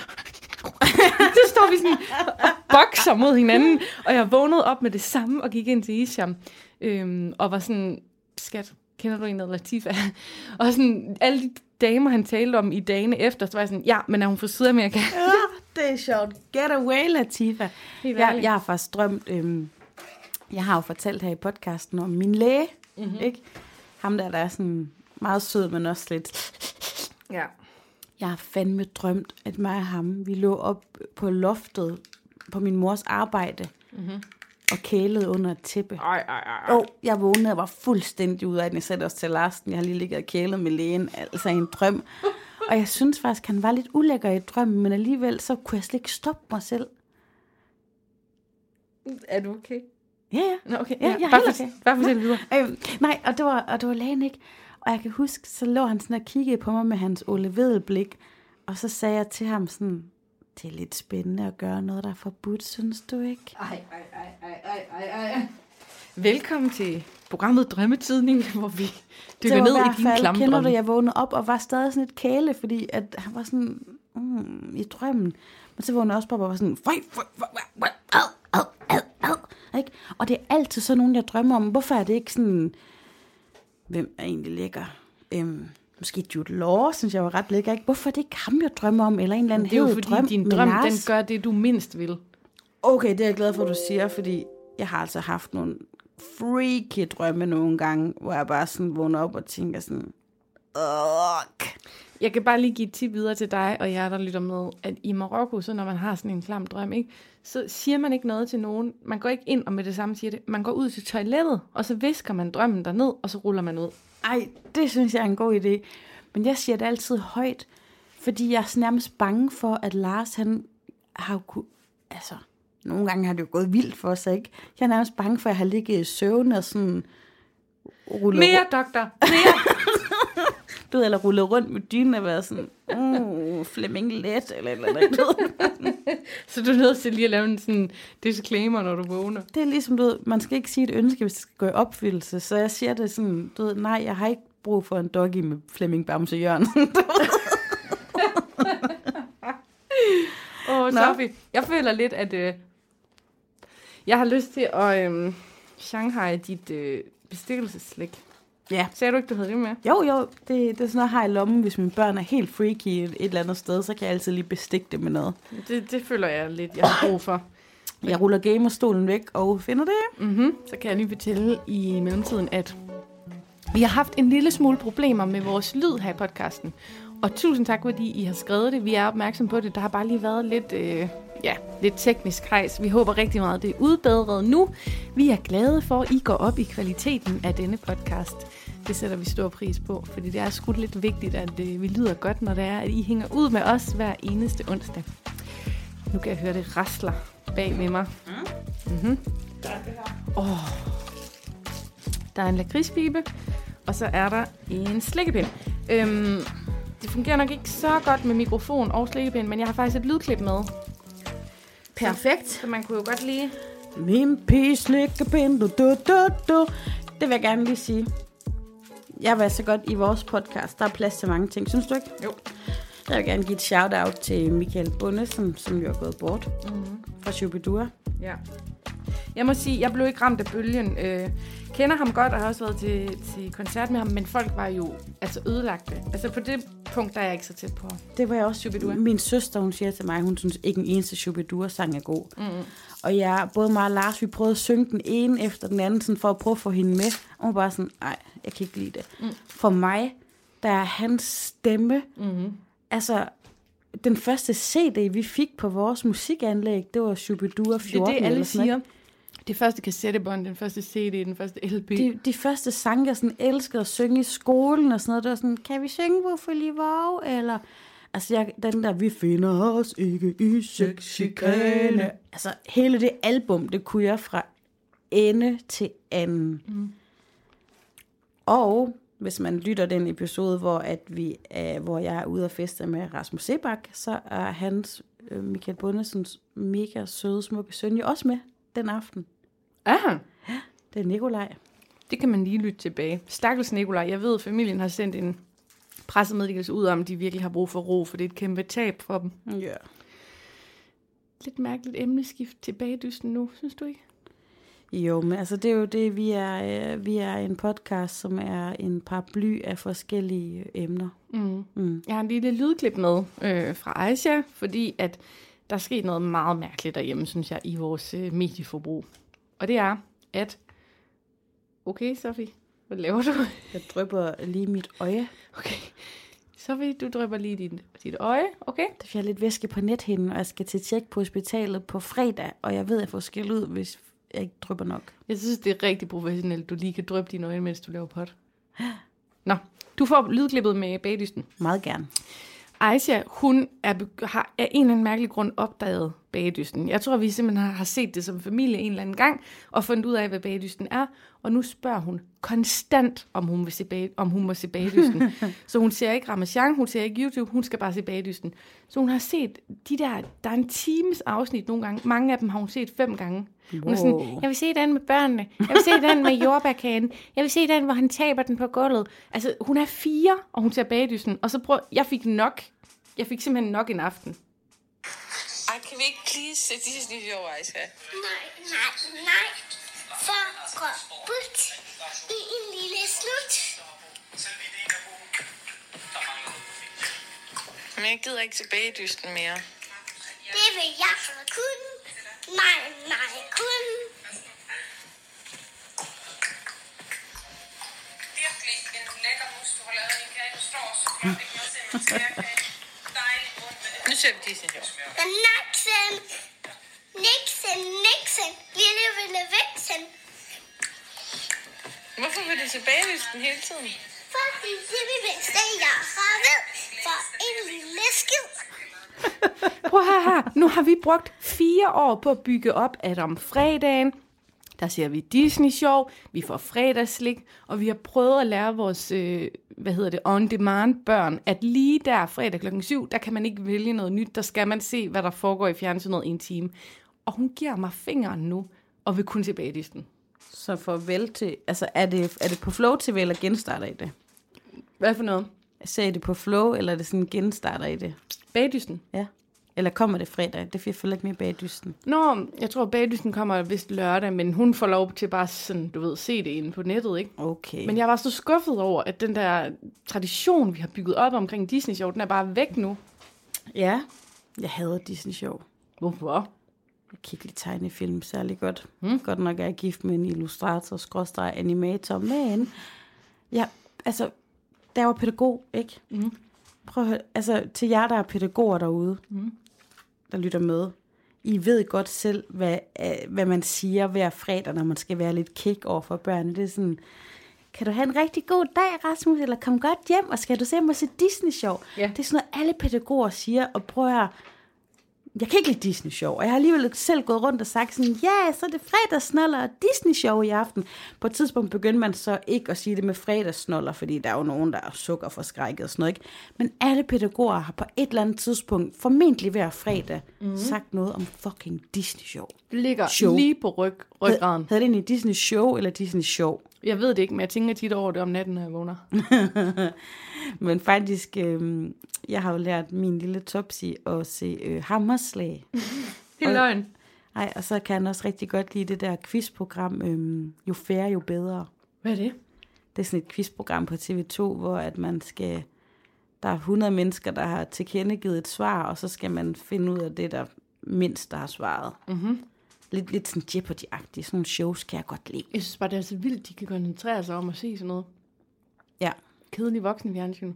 så står vi sådan og bokser mod hinanden, og jeg vågnede op med det samme og gik ind til Isham, øhm, og var sådan, skat, kender du en, der Latifa? Og sådan, alle de damer, han talte om i dagene efter, så var jeg sådan, ja, men er hun fra Sydamerika? Det er sjovt. Get away, Latifa. Jeg, jeg har faktisk drømt, øhm, jeg har jo fortalt her i podcasten om min læge, Mhm. mm-hmm. ikke? Ham der, der er sådan meget sød, men også lidt... Ja. Jeg har fandme drømt, at mig og ham, vi lå op på loftet på min mors arbejde mm-hmm. og kælede under et tæppe. Ej, ej, ej. Og jeg vågnede og var fuldstændig ud af den. Jeg det også til Larsen. Jeg har lige ligget og kælet med lægen, altså en drøm. Og jeg synes faktisk, han var lidt ulækker i drømmen, men alligevel så kunne jeg slet ikke stoppe mig selv. Er du okay? Ja, ja. Nå, okay. Ja, jeg er bare, for, okay. bare fortæl videre. Øhm, nej, og det, var, og det var lægen ikke. Og jeg kan huske, så lå han sådan og kiggede på mig med hans Ole Vedel blik. Og så sagde jeg til ham sådan, det er lidt spændende at gøre noget, der er forbudt, synes du ikke? Ej, ej, ej, ej, ej, ej, ej. Velkommen til programmet Drømmetidning, hvor vi dykker ned i dine fald, klamme Kender du, jeg vågnede op og var stadig sådan et kæle, fordi at han var sådan mm, i drømmen. Men så vågnede jeg også op og var sådan, føj, føj, føj, føj, ad, ad, ad, ad. Ikke? Og det er altid sådan nogen, jeg drømmer om. Hvorfor er det ikke sådan, hvem er egentlig lækker? Øhm, måske Jude Law, synes jeg var ret lækker. Ikke? Hvorfor er det ikke ham, jeg drømmer om? Eller en eller anden Det er jo fordi, drøm din drøm, den gør det, du mindst vil. Okay, det er jeg glad for, at du siger, fordi jeg har altså haft nogle freaky drømme nogle gange, hvor jeg bare sådan vågner op og tænker sådan, Ugh. Jeg kan bare lige give et tip videre til dig, og jer, der lytter med, at i Marokko, så når man har sådan en klam drøm, ikke, så siger man ikke noget til nogen. Man går ikke ind og med det samme siger det. Man går ud til toilettet, og så visker man drømmen derned, og så ruller man ud. Ej, det synes jeg er en god idé. Men jeg siger det altid højt, fordi jeg er nærmest bange for, at Lars, han har kunne, altså, nogle gange har det jo gået vildt for sig, ikke? Jeg er nærmest bange for, at jeg har ligget i søvn og sådan rullet, Mere, doktor! Mere! du ved, eller rullet rundt med dynen og været sådan, uh, Flemming let, eller eller andet. så du er nødt til lige at lave en sådan disclaimer, når du vågner. Det er ligesom, du ved, man skal ikke sige et ønske, hvis det skal gå i opfyldelse. Så jeg siger det sådan, du ved, nej, jeg har ikke brug for en doggy med Flemming Bamse Jørgensen. Åh, oh, Nå. Jeg føler lidt, at øh, jeg har lyst til at øh, Shanghai dit øh, bestikkelsesslik. ja. Sagde du ikke, du havde det med? Jo, jo, det, det er sådan noget, jeg har i lommen, hvis mine børn er helt freaky et, et eller andet sted, så kan jeg altid lige bestikke det med noget. Det, det føler jeg lidt, jeg har brug for. Jeg ruller gamerstolen væk og finder det. Mm-hmm. Så kan jeg lige fortælle i mellemtiden, at vi har haft en lille smule problemer med vores lyd her i podcasten. Og tusind tak, fordi I har skrevet det. Vi er opmærksom på det. Der har bare lige været lidt, øh, ja, lidt teknisk krejs. Vi håber rigtig meget, at det er udbedret nu. Vi er glade for, at I går op i kvaliteten af denne podcast. Det sætter vi stor pris på, fordi det er sgu lidt vigtigt, at øh, vi lyder godt, når det er, at I hænger ud med os hver eneste onsdag. Nu kan jeg høre, det rasler bag med mig. Mm-hmm. Åh. Der er en lakridspibe, og så er der en slikkepind. Øhm, det fungerer nok ikke så godt med mikrofon og slikkepind, men jeg har faktisk et lydklip med. Perfekt. Så man kunne jo godt lige... Min pige slikkepind, du, du, du, du. Det vil jeg gerne lige sige. Jeg vil så godt i vores podcast. Der er plads til mange ting, synes du ikke? Jo. Jeg vil gerne give et shout-out til Michael Bunde, som, som jo er gået bort Mm-hmm. fra Shubidua. Ja. Jeg må sige, jeg blev ikke ramt af bølgen. Øh, kender ham godt og har også været til, til koncert med ham, men folk var jo altså ødelagte. Altså på det punkt, der er jeg ikke så tæt på. Det var jeg også. Shubidua. Min søster, hun siger til mig, hun synes ikke en eneste Shubidua-sang er god. Mm-hmm. Og jeg, både mig og Lars, vi prøvede at synge den ene efter den anden, sådan for at prøve at få hende med. Og hun var bare sådan, nej, jeg kan ikke lide det. Mm. For mig, der er hans stemme, Mm-hmm. altså den første CD, vi fik på vores musikanlæg, det var Shubidua 14. Det er det, alle sådan noget. Det første kassettebånd, den første CD, den første LP. De, de første sange, jeg sådan elskede at synge i skolen og sådan noget, det var sådan, kan vi synge Wuffeli Wow? Eller, Altså, jeg, den der, vi finder os ikke i sexchikane. Altså, hele det album, det kunne jeg fra ende til anden. Mm. Og hvis man lytter den episode, hvor, at vi er, hvor jeg er ude og feste med Rasmus Sebak, så er hans, øh, Michael Bundesens mega søde, smukke søn jo også med den aften. Aha, Det er Nikolaj. det kan man lige lytte tilbage. Stakkels Nikolaj, jeg ved, at familien har sendt en pressemeddelelse ud om, at de virkelig har brug for ro, for det er et kæmpe tab for dem. Ja. Lidt mærkeligt emneskift tilbage dysten nu, synes du ikke? Jo, men altså det er jo det, vi er, øh, vi er en podcast, som er en paraply af forskellige emner. Mm. Mm. Jeg har en lille lydklip med øh, fra Aisha, fordi at der er sket noget meget mærkeligt derhjemme, synes jeg, i vores øh, medieforbrug. Og det er, at... Okay, Sofie, hvad laver du? Jeg drypper lige mit øje. Okay. Sofie, du drøber lige dit, dit øje, okay? Der får jeg lidt væske på nethinden, og jeg skal til tjek på hospitalet på fredag, og jeg ved, at jeg får skæld ud, hvis jeg ikke drypper nok. Jeg synes, det er rigtig professionelt, du lige kan drøbe dine øjne, mens du laver pot. Nå, du får lydklippet med bagdysten. Meget gerne. Aisha, hun er, har af en eller anden mærkelig grund opdaget bagdysten. Jeg tror, vi simpelthen har, har set det som familie en eller anden gang, og fundet ud af, hvad bagdysten er. Og nu spørger hun konstant, om hun, vil se bag, om hun må se bagdysten. så hun ser ikke Ramachan, hun ser ikke YouTube, hun skal bare se bagdysten. Så hun har set de der, der er en times afsnit nogle gange. Mange af dem har hun set fem gange. Hun er sådan, Wow. jeg vil se den med børnene. Jeg vil se den med jordbærkagen. Jeg vil se den, hvor han taber den på gulvet. Altså, hun er fire, og hun ser bagdysten. Og så prøv, jeg fik nok. Jeg fik simpelthen nok en aften. Vi ikke please se Disney Show, Aisha? Nej, nej, nej. For går ud i en lille slut. Men jeg gider ikke tilbage i dysten mere. Det vil jeg kun. Nej, nej, kun. Virkelig en lækker mus, du har lavet i en kage. Du står så flot. Det Nu ser vi Disney. Men Nixon, Nixon, Nixon, lille ville Vixen. Hvorfor vil du tilbage i dysten hele tiden? Fordi det vil bedste, jeg har ved. For en lille skid. Prøv her, her. Nu har vi brugt fire år på at bygge op, at om fredagen, der ser vi Disney Show, vi får fredagslik, og vi har prøvet at lære vores, øh, hvad hedder det, on-demand børn, at lige der fredag klokken 7, der kan man ikke vælge noget nyt, der skal man se, hvad der foregår i fjernsynet i en time. Og hun giver mig fingeren nu, og vil kun tilbage i Disney. Så farvel til... Altså, er det, er det på Flow TV, eller genstarter I det? Hvad for noget? Ser I det på Flow, eller er det sådan genstarter I det? Bagdysten. Ja. Eller kommer det fredag? Det får jeg følge lidt mere bag dysten. Nå, jeg tror, bagdysten kommer vist lørdag, men hun får lov til bare sådan, du ved, se det inde på nettet, ikke? Okay. Men jeg var så skuffet over, at den der tradition, vi har bygget op omkring Disney Show, den er bare væk nu. Ja, jeg hader Disney Show. Hvorfor? Jeg kan ikke lide tegnefilm særlig godt. Hmm? Godt nok er jeg gift med en illustrator, skråstreg animator, men ja, altså, der var pædagog, ikke? Mm. Prøv at høre, altså til jer, der er pædagoger derude, mm. Der lytter med, I ved godt selv, hvad, øh, hvad man siger hver fredag, når man skal være lidt kick over for børnene. Det er sådan, kan du have en rigtig god dag, Rasmus, eller kom godt hjem, og skal du se mig se Disney Show? Ja. Det er sådan noget, alle pædagoger siger, og prøv at jeg kan ikke lide Disney Show, og jeg har alligevel selv gået rundt og sagt sådan, ja, så er det fredagssnoller og Disney Show i aften. På et tidspunkt begyndte man så ikke at sige det med fredagssnoller, fordi der er jo nogen, der er sukker for skrækket og sådan noget, ikke? Men alle pædagoger har på et eller andet tidspunkt, formentlig hver fredag, mm. sagt noget om fucking Disney Show. Det ligger Show. Lige på ryg, ryggraden. Hed det egentlig Disney Show eller Disney Show? Jeg ved det ikke, men jeg tænker tit over det om natten, når jeg vågner. Men faktisk, øh, jeg har jo lært min lille Topsy at se øh, Hammerslag. Det er løgn. Ej, og så kan han også rigtig godt lide det der quizprogram, øhm, Jo færre, jo bedre. Hvad er det? Det er sådan et quizprogram på TV2, hvor at man skal... Der er 100 mennesker, der har tilkendegivet et svar, og så skal man finde ud af det, der mindst der har svaret. Mm-hmm. Lidt, lidt sådan Jeopardy-agtigt. Sådan nogle shows kan jeg godt lide. Jeg synes bare, det er så vildt, de kan koncentrere sig om at se sådan noget. Ja. Kedelig voksen fjernsyn.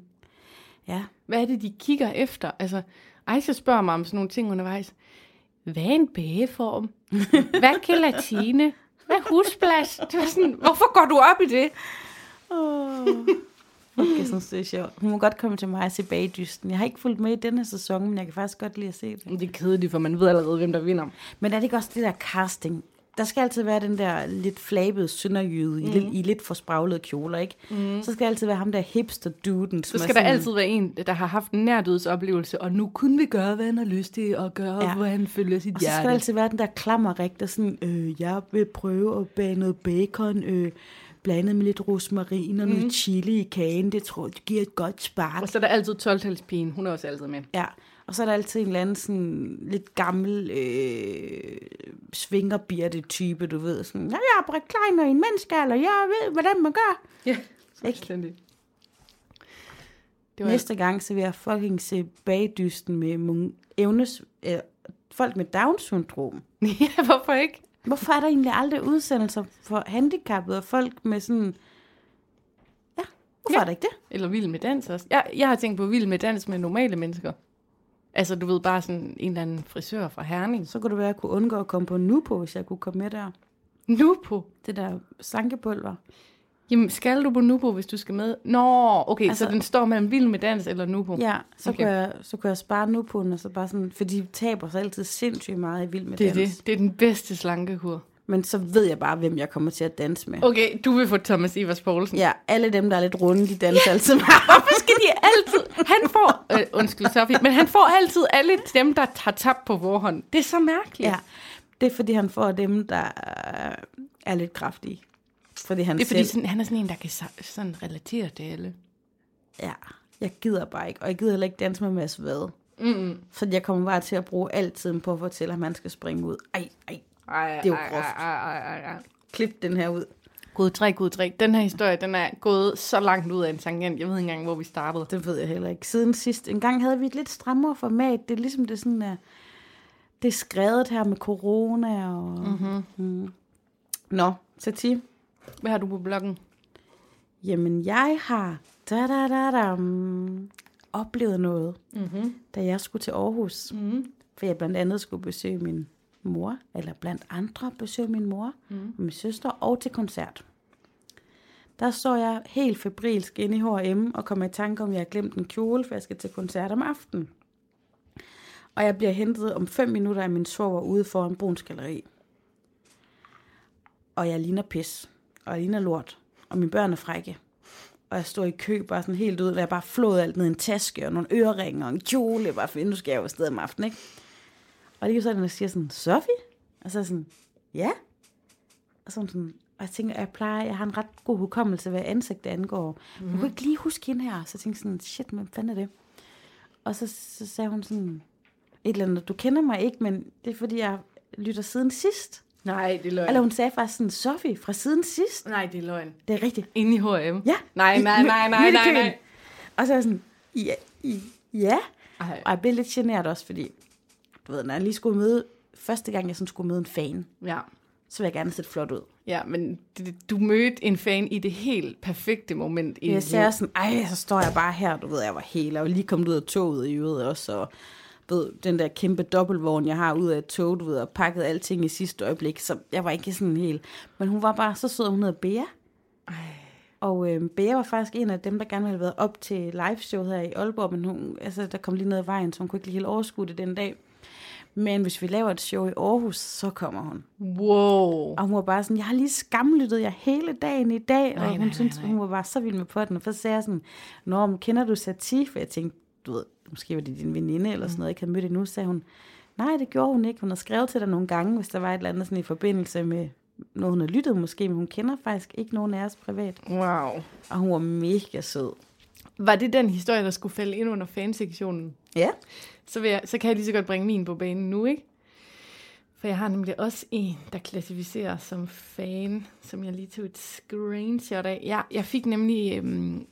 Ja. Hvad er det, de kigger efter? Altså, Aisha spørger mig om sådan nogle ting undervejs. Hvad er en bageform? Hvad er gelatine? Hvad er husplads? Det var sådan, hvorfor går du op i det? Oh. Jeg synes, det er sjovt. Hun må godt komme til mig og se bagdysten. Jeg har ikke fulgt med i denne sæson, men jeg kan faktisk godt lide at se det. Det er kedeligt, for man ved allerede, hvem der vinder. Men er det ikke også det der casting? Der skal altid være den der lidt flabede sønderjyde mm. i, lidt, i lidt for spraglede kjoler, ikke? Mm. Så skal altid være ham der hipster-duden. Så skal der altid være en, der har haft en nærdødsoplevelse, og nu kunne vi gøre, hvad han har lyst til, og gøre, ja. Hvor han følger sit Og så skal hjerte. der altid være den der klammerrik, der sådan, øh, jeg vil prøve at bage noget bacon, øh, blandet med lidt rosmarin og noget chili i kagen. Det tror jeg, det giver et godt spark. Og så er der altid 12-talspigen. Hun er også altid med. Ja, og så er der altid en eller anden sådan lidt gammel øh, svingerbirte type, du ved. Sådan, ja, jeg er Britt Kleiner i en menneskealder, jeg ved, hvordan man gør. Ja, fuldstændig. Det var Næste gang, så vil jeg fucking se bagdysten med evnes, øh, folk med Down-syndrom. ja, hvorfor ikke? Hvorfor er der egentlig aldrig udsendelser for handicappede og folk med sådan... Ja, hvorfor Ja. er der ikke det? Eller vild med dans også. Jeg, jeg har tænkt på vild med dans med normale mennesker. Altså, du ved, bare sådan en eller anden frisør fra Herning. Så kunne det være, at jeg kunne undgå at komme på nu på, hvis jeg kunne komme med der. Nu på. Det der sankepulver. Jamen, skal du på Nubo, hvis du skal med? Nå, okay, altså, så den står mellem vild med dans eller Nubo? Ja, så, Okay. kunne, jeg, så kunne jeg spare nu på den, og så bare sådan, for de taber sig altid sindssygt meget i vild med Det er dans. det. Det er den bedste slankekur. Men så ved jeg bare, hvem jeg kommer til at danse med. Okay, du vil få Thomas Ivers Poulsen. Ja, alle dem, der er lidt runde, de danser altid med. Hvorfor skal de altid... Han får... Øh, undskyld, Sofie, men han får altid alle dem, der har tabt på vorhånd. Det er så mærkeligt. ja, det er fordi, han får dem, der øh, er lidt kraftige. Fordi han Det er fordi, selv, sådan, han er sådan en, der kan sådan relatere til alle. ja, jeg gider bare ikke, og jeg gider heller ikke danse med Mads Vade. Mm-hmm. Så jeg kommer bare til at bruge al tiden på at fortælle at han skal springe ud. Ej, ej, Ej, Det er jo ej, groft. Ej, ej, ej, ej. klip den her ud. Gud 3, Gud 3. Den her historie, den er gået så langt ud af en tangent. Jeg ved ikke engang, hvor vi startede. Det ved jeg heller ikke. Siden sidst, en gang havde vi et lidt strammere format. Det er ligesom det sådan er, det er skrevet her med corona og... Mm-hmm. Mm. Nå, Sati. Hvad har du på bloggen? Jamen, jeg har da, da, da, da, oplevet noget, Mm-hmm. da jeg skulle til Aarhus. Mm-hmm. For jeg blandt andet skulle besøge min mor, eller blandt andre besøge min mor, mm. og min søster, og til koncert. Der står jeg helt febrilsk inde i H&M og kommer i tanke om, at jeg har glemt en kjole, for jeg skal til koncert om aftenen. Og jeg bliver hentet om fem minutter af min svoger ude foran Bruns Galeri. Og jeg ligner pis, og ligner lort, og mine børn er frække. Og jeg står i kø bare sådan helt ud, og jeg bare flået alt ned i en taske, og nogle øreringer, og en kjole, bare for nu skal jeg jo afsted om aftenen, ikke? Og lige så er der siger sådan, Sofie? Og så er sådan, ja. Og så sådan, og jeg tænker, jeg plejer, jeg har en ret god hukommelse, hvad ansigt det angår. Mm. Jeg kunne ikke lige huske hende her. Så jeg tænkte sådan, shit, hvad fanden er det? Og så, så sagde hun sådan, et eller andet, du kender mig ikke, men det er fordi, jeg lytter siden sidst. Nej, det er løgn. Eller hun sagde faktisk sådan, Sofie, fra siden sidst. Nej, det er løgn. Det er rigtigt. Inde i H&M? Ja. Nej, nej, nej, nej, nej, nej. Og så er jeg sådan, ja, ja. Ej. Og jeg blev lidt generet også, fordi, du ved, når jeg lige skulle møde, første gang jeg sådan skulle møde en fan, Ja. så vil jeg gerne se flot ud. Ja, men du mødte en fan i det helt perfekte moment. i Jeg liv. sådan, ej, så står jeg bare her, du ved, jeg var helt, var lige kommet ud af toget i øvrigt også, og ved, den der kæmpe dobbeltvogn, jeg har ud af et tog, du ved, og pakket alting i sidste øjeblik, så jeg var ikke sådan helt, men hun var bare så sød, hun hedder Bea. Og øh, Bea var faktisk en af dem, der gerne ville have været op til liveshow her i Aalborg, men hun, altså, der kom lige ned ad vejen, så hun kunne ikke lige helt overskue det den dag. Men hvis vi laver et show i Aarhus, så kommer hun. Wow. Og hun var bare sådan, jeg har lige skamlyttet jer hele dagen i dag, Nej, og hun nej, synes, nej, nej. hun var bare så vild med på den. Og så sagde jeg sådan, Nå, men kender du Satie? For jeg tænkte, du ved, måske var det din veninde eller sådan noget, jeg ikke havde mødt endnu. Så sagde hun, nej, det gjorde hun ikke. Hun har skrevet til dig nogle gange, hvis der var et eller andet sådan i forbindelse med noget, hun har lyttet måske, men hun kender faktisk ikke nogen af os privat. Wow. Og hun var mega sød. Var det den historie, der skulle falde ind under fansektionen? Ja. Så, vil jeg, så kan jeg lige så godt bringe min på banen nu, ikke? For jeg har nemlig også en, der klassificerer som fan, som jeg lige tog et screenshot af. Jeg, jeg fik nemlig øhm,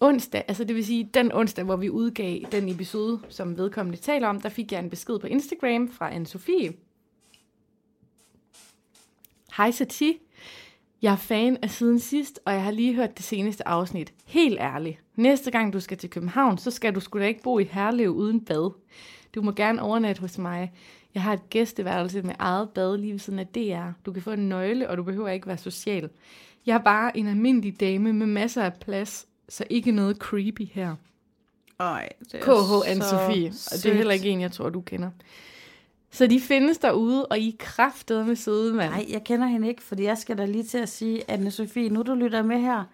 onsdag, altså det vil sige den onsdag, hvor vi udgav den episode, som vedkommende taler om, der fik jeg en besked på Instagram fra Anne-Sophie. Hej Sati, jeg er fan af siden sidst, og jeg har lige hørt det seneste afsnit. Helt ærligt. Næste gang du skal til København, så skal du sgu da ikke bo i Herlev uden bad. Du må gerne overnatte hos mig. Jeg har et gæsteværelse med eget bad lige ved siden af DR. Du kan få en nøgle, og du behøver ikke være social. Jeg er bare en almindelig dame med masser af plads så ikke noget creepy her. Ej, det KH Anne-Sophie. Og det er heller ikke en, jeg tror, du kender. Så de findes derude, og I er kraftede med søde mand. Nej, jeg kender hende ikke, fordi jeg skal da lige til at sige, anne Sofie, nu du lytter med her,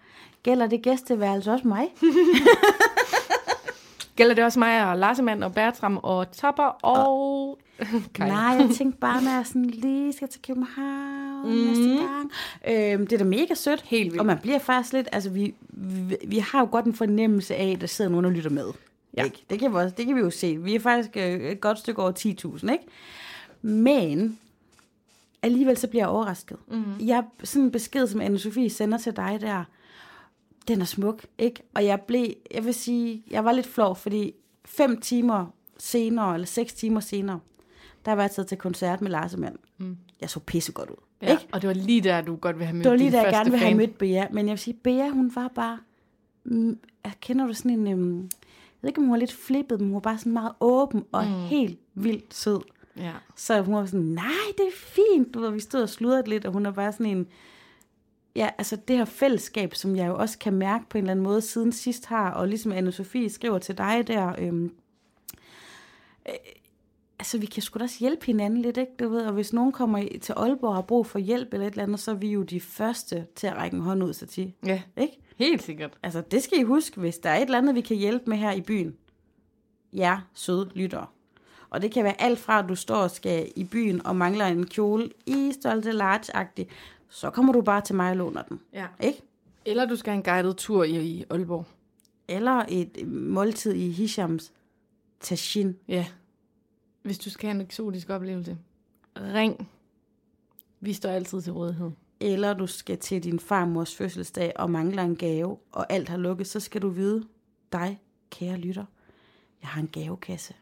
gælder det gæsteværelse også mig? Gælder det også mig og Larsemand og Bertram og Topper og... Kaj. Nej, jeg tænkte bare, når jeg sådan lige skal til København mm. næste gang. Øhm, det er da mega sødt. Helt vildt. Og man bliver faktisk lidt, altså vi, vi, vi har jo godt en fornemmelse af, at der sidder nogen og lytter med. Ja. Ikke? Det, kan vi også, det kan vi jo se. Vi er faktisk øh, et godt stykke over 10.000, ikke? Men alligevel så bliver jeg overrasket. Mm. Jeg sådan en besked, som Anne-Sophie sender til dig der, den er smuk, ikke? Og jeg blev, jeg vil sige, jeg var lidt flov, fordi fem timer senere, eller seks timer senere, der var jeg taget til koncert med Lars Mand. Mm. Jeg så pissegodt ud, Ja, ikke? og det var lige der, du godt vil have mødt Det var lige da jeg gerne ville have mødt Bea. Men jeg vil sige, Bea, hun var bare... Mm, kender du sådan en... Um, jeg ved ikke, om hun var lidt flippet, men hun var bare sådan meget åben og mm. helt vildt sød. Ja. Så hun var sådan, nej, det er fint. Du ved, vi stod og sludrede lidt, og hun er bare sådan en... Ja, altså det her fællesskab, som jeg jo også kan mærke på en eller anden måde siden sidst har, og ligesom Anne-Sophie skriver til dig der, øhm, øh, altså vi kan sgu da også hjælpe hinanden lidt, ikke? Du ved, og hvis nogen kommer til Aalborg og har brug for hjælp eller et eller andet, så er vi jo de første til at række en hånd ud så til, ja, ikke? helt sikkert. Altså det skal I huske, hvis der er et eller andet, vi kan hjælpe med her i byen. Ja, søde lyttere. Og det kan være alt fra, at du står og skal i byen og mangler en kjole i størrelse large-agtig, så kommer du bare til mig og låner den. Ja. Ikke? Eller du skal have en guided tur i, i Aalborg. Eller et måltid i Hishams Tashin. Ja. Hvis du skal have en eksotisk oplevelse, ring. Vi står altid til rådighed. Eller du skal til din farmors fødselsdag og mangler en gave, og alt har lukket, så skal du vide, dig, kære lytter, jeg har en gavekasse.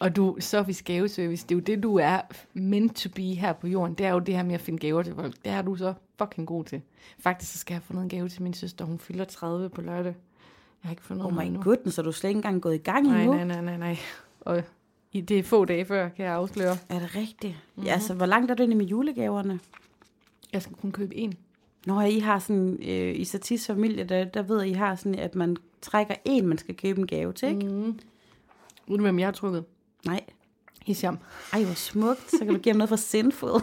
Og du, Sofis gaveservice, det er jo det, du er meant to be her på jorden. Det er jo det her med at finde gaver til folk. Det er du så fucking god til. Faktisk så skal jeg have fundet en gave til min søster. Hun fylder 30 på lørdag. Jeg har ikke fundet Oh noget my endnu. goodness, så er du slet ikke engang gået i gang Nej, endnu? nej, nej, nej, nej. Og det er få dage før, kan jeg afsløre. Er det rigtigt? Mhm. Mm-hmm. Ja, altså, hvor langt er du inde med julegaverne? Jeg skal kun købe en. Når I har sådan, øh, i Satis familie, der, der ved I har sådan, at man trækker en, man skal købe en gave til, ikke? Mm. Du, hvem jeg har trukket? Nej. Hisham. Ej, hvor smukt. Så kan du give ham noget fra Sinful.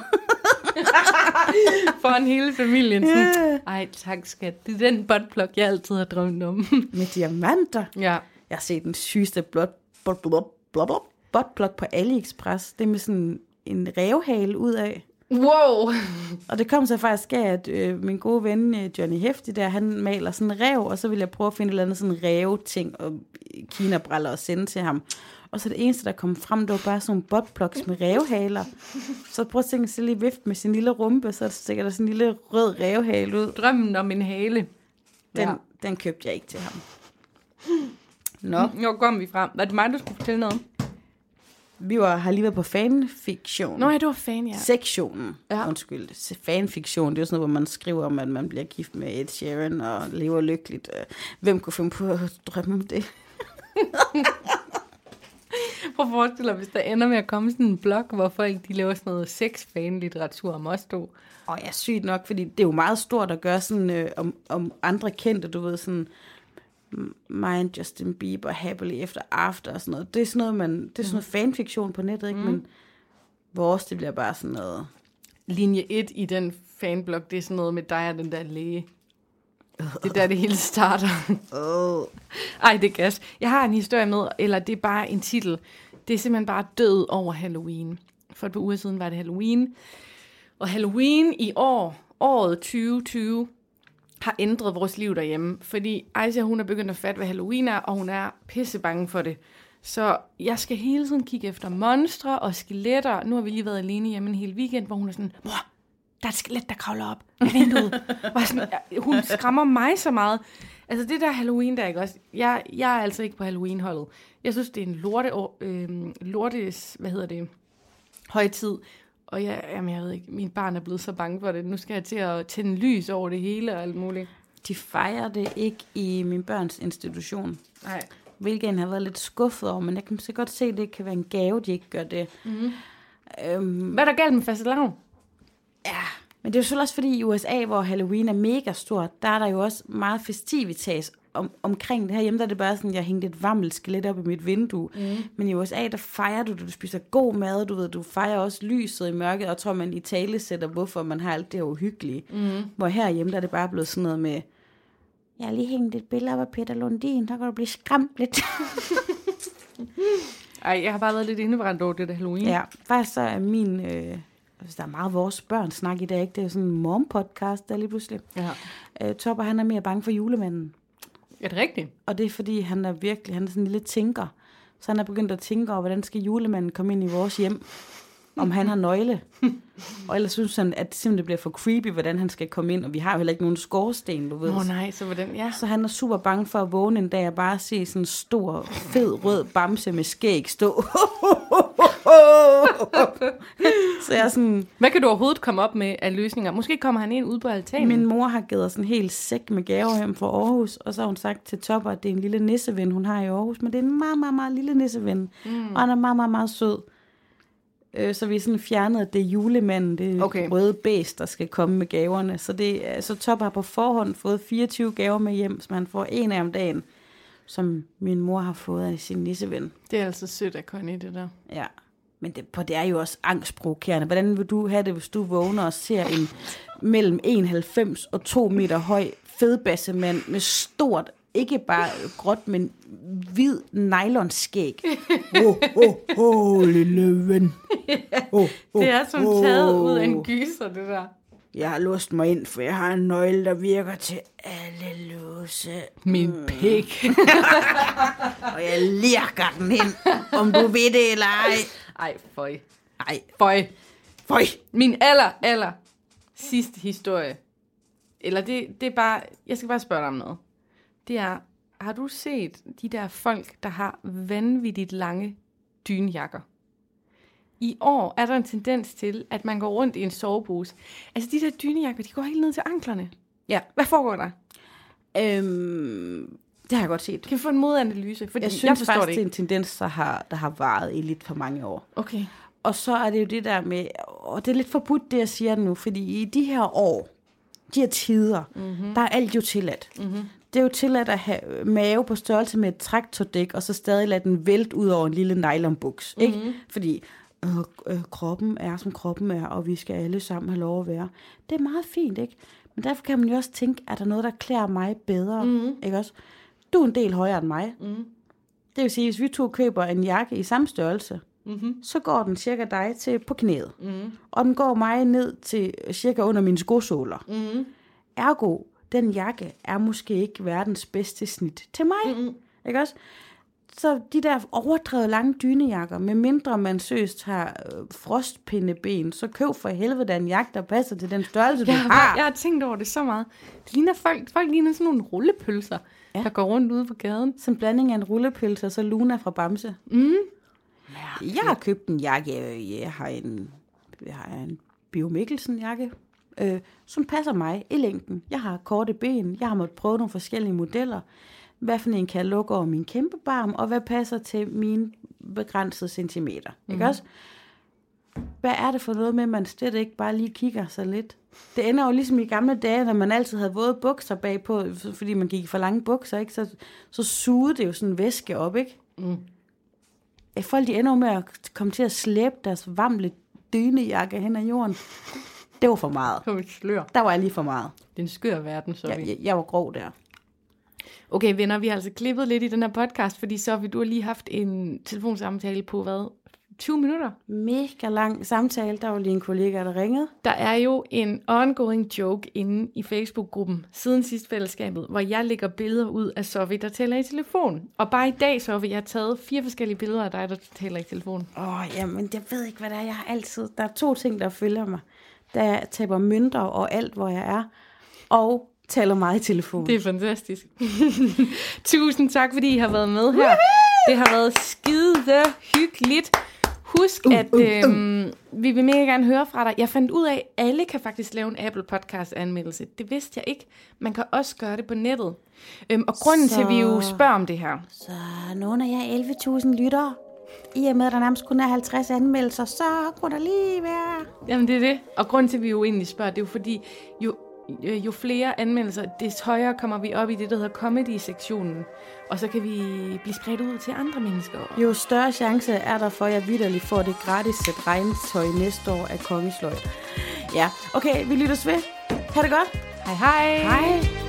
Foran hele familien. Sådan, Ej, tak skat. Det er den buttplug, jeg altid har drømt om. med diamanter. ja. Jeg har set den sygeste blot, blot, blot, blot, blot, buttplug på AliExpress. Det er med sådan en revhale ud af. Wow. Og det kom så faktisk af, at øh, min gode ven øh, Johnny Hefti der, han maler sådan en rev, og så ville jeg prøve at finde et eller andet sådan rev-ting og kinabriller og sende til ham. Og så det eneste, der kom frem, det var bare sådan nogle buttplugs med revhaler. Så prøv at tænke sig lige vift med sin lille rumpe, så stikker der sådan en lille rød revhale ud. Drømmen om en hale. Den, Ja. den købte jeg ikke til ham. Nå, Nå, kom vi frem. Var det mig, der skulle fortælle noget? Vi var, har lige været på fanfiktion. Nå, ja, du var fan, ja. Sektionen. Ja. Ja. Undskyld. Fanfiktion, det er sådan noget, hvor man skriver om, at man bliver gift med Ed Sheeran og lever lykkeligt. Øh, Hvem kunne finde på at drømme om det? Prøv at forestille dig, hvis der ender med at komme sådan en blog, hvor folk de laver sådan noget sex-fan-litteratur om os to. Og er sygt nok, fordi det er jo meget stort at gøre sådan øh, om, om andre kendte, du ved, sådan mig and Justin Bieber, Happily Efter After og sådan noget. Det er sådan noget, man, det er sådan noget fanfiktion på nettet, ikke? Men vores, det bliver bare sådan noget... Linje 1 i den fanblog, det er sådan noget med dig og den der læge. Det er der, det hele starter. Oh. Ej, det er gas. Jeg har en historie med, eller det er bare en titel. Det er simpelthen bare død over Halloween. For et par uger siden var det Halloween. Og Halloween i år, året 2020, har ændret vores liv derhjemme. Fordi Aisha, hun er begyndt at fatte, hvad Halloween er, og hun er pisse bange for det. Så jeg skal hele tiden kigge efter monstre og skeletter. Nu har vi lige været alene hjemme en hel weekend, hvor hun er sådan, mor, der er et skelet, der kravler op i vinduet. og sådan, hun skræmmer mig så meget. Altså det der Halloween der, ikke også? Jeg, jeg er altså ikke på Halloween-holdet. Jeg synes, det er en lorte, øh, lortes, hvad hedder det, højtid. Og jeg, jamen, jeg ved ikke, min barn er blevet så bange for det. Nu skal jeg til at tænde lys over det hele og alt muligt. De fejrer det ikke i min børns institution. Nej. Hvilket jeg har været lidt skuffet over, men jeg kan så godt se, at det kan være en gave, de ikke gør det. Mm-hmm. Øhm, Hvad er der galt med fastelavn? Ja, men det er jo selvfølgelig også fordi i USA, hvor Halloween er mega stort, der er der jo også meget festivitas om, omkring det her hjemme, der er det bare sådan, jeg hængte et vammelt skelet op i mit vindue. Mm. Men i USA, der fejrer du, du spiser god mad, du ved, du fejrer også lyset i mørket, og tror man i tale sætter, hvorfor man har alt det her uhyggelige. Mm. Hvor herhjemme, der er det bare blevet sådan noget med, jeg har lige hængt et billede op af Peter Lundin, der kan du blive skræmt lidt. Ej, jeg har bare været lidt indebrændt over det der Halloween. ja, faktisk så er min, øh, altså, der er meget vores børn snak i dag, ikke? Det er sådan en mom-podcast, der lige pludselig. ja. Øh, Topper, han er mere bange for julemanden. Er det rigtigt? Og det er fordi, han er virkelig, han er sådan en lille tænker. Så han er begyndt at tænke over, hvordan skal julemanden komme ind i vores hjem? Om han har nøgle. Og ellers synes han, at det simpelthen bliver for creepy, hvordan han skal komme ind. Og vi har jo heller ikke nogen skorsten, du ved. Åh oh, nej, så hvordan, ja. Så han er super bange for at vågne en dag og bare se sådan en stor, fed, rød bamse med skæg stå. så jeg er sådan, Hvad kan du overhovedet komme op med af løsninger? Måske kommer han ind ude på altanen. min mor har givet os sådan en hel sæk med gaver hjem fra Aarhus, og så har hun sagt til Topper, at det er en lille nisseven, hun har i Aarhus, men det er en meget, meget, meget lille nisseven, mm. og han er meget, meget, meget sød. Øh, Så vi er sådan fjernet, at det er julemanden, det er Okay. røde bæst, der skal komme med gaverne. Så, det, så Topper har på forhånd fået 24 gaver med hjem, så man får en af om dagen, som min mor har fået af sin nisseven. Det er altså sødt af Connie, det der. Ja, men det, på det er jo også angstprovokerende. Hvordan vil du have det, hvis du vågner og ser en mellem 1,90 og 2 meter høj fedbassemand med stort, ikke bare gråt, men hvid nylonskæg. Åh, åh, åh, lille ven. Oh, oh, Det er som taget ud af en gyser, det der. Jeg har låst mig ind, for jeg har en nøgle, der virker til alle låse. Min pik. Og jeg lirker den ind, om du ved det eller ej. Ej, føj. Ej, Føj. føj. Min aller, aller sidste historie. Eller det, det er bare... Jeg skal bare spørge dig om noget. Det er, har du set de der folk, der har vanvittigt lange dynjakker? I år er der en tendens til, at man går rundt i en sovepose. Altså de der dynejakker, de går helt ned til anklerne. Ja. Hvad foregår der? Øhm, det har jeg godt set. Kan vi få en modanalyse? Fordi Jeg synes jeg faktisk, det det er en tendens, der har, der har varet i lidt for mange år. Okay. Og så er det jo det der med, og det er lidt forbudt, det jeg siger nu, fordi i de her år, de her tider, mm-hmm. der er alt jo tilladt. Mm-hmm. Det er jo tilladt at have mave på størrelse med et traktordæk, og så stadig lade den vælte ud over en lille nylonbuks. Mm-hmm. Ikke? Fordi øh, øh, kroppen er, som kroppen er, og vi skal alle sammen have lov at være. Det er meget fint, ikke? Men derfor kan man jo også tænke, er der noget, der klæder mig bedre? Mm-hmm. Ikke også? Du er en del højere end mig. Mm-hmm. Det vil sige, hvis vi to køber en jakke i samme størrelse, mm-hmm. så går den cirka dig til på knæet. Mm-hmm. Og den går mig ned til cirka under mine skosåler. Mm-hmm. Ergo, den jakke er måske ikke verdens bedste snit til mig. Mm-hmm. Ikke også? Så de der overdrevet lange dynejakker, med mindre man søst har øh, frostpindeben, så køb for helvede da en jakke, der passer til den størrelse, du Jeg har. har, jeg har tænkt over det så meget. Det ligner folk, folk ligner sådan nogle rullepølser, ja. der går rundt ude på gaden. Som blanding af en rullepølse og så Luna fra Bamse. Mm. Jeg har købt en jakke. Jeg har en, jeg har en Bio Mikkelsen jakke, øh, som passer mig i længden. Jeg har korte ben. Jeg har måttet prøve nogle forskellige modeller. Hvad for en kan jeg lukke over min kæmpe barm, og hvad passer til mine begrænsede centimeter. Mm. Ikke også? Hvad er det for noget med, at man slet ikke bare lige kigger sig lidt? Det ender jo ligesom i gamle dage, når man altid havde våde bukser bagpå, fordi man gik i for lange bukser, ikke? Så, så sugede det jo sådan væske op, ikke? Mm. Folk de ender jo med at komme til at slæbe deres vamle dynejakke hen ad jorden. Det var for meget. På et slør. Der var jeg lige for meget. Det er en skør verden, så Jeg, jeg, jeg var grov der. Okay, venner, vi har altså klippet lidt i den her podcast, fordi så du har lige haft en telefonsamtale på, hvad, 20 minutter? Mega lang samtale. Der var lige en kollega, der ringede. Der er jo en ongoing joke inde i Facebook-gruppen siden sidst fællesskabet, hvor jeg lægger billeder ud af Sofie, der taler i telefon. Og bare i dag, Sofie, jeg har taget fire forskellige billeder af dig, der taler i telefon. Åh, oh, jamen, jeg ved ikke, hvad det er. Jeg har altid... Der er to ting, der følger mig. Da jeg taber mønter og alt, hvor jeg er. Og taler meget i telefon. Det er fantastisk. Tusind tak, fordi I har været med her. Det har været skide hyggeligt. Husk, Uh, at øhm, vi vil mega gerne høre fra dig. Jeg fandt ud af, at alle kan faktisk lave en Apple Podcast anmeldelse. Det vidste jeg ikke. Man kan også gøre det på nettet. Øhm, og grunden Så- til, at vi jo spørger om det her, Så nogle af jer 11.000 lyttere. I og med, at der nærmest kun er 50 anmeldelser, så kunne der lige være... Jamen det er det. Og grunden til, at vi jo egentlig spørger, det er jo fordi, jo jo flere anmeldelser, des højere kommer vi op i det, der hedder comedy-sektionen. Og så kan vi blive spredt ud til andre mennesker. Jo større chance er der for, at jeg vidderligt får det gratis sæt regntøj næste år af Kongesløj. Ja, okay, vi lyttes ved. Ha' det godt. Hej hej! Hej.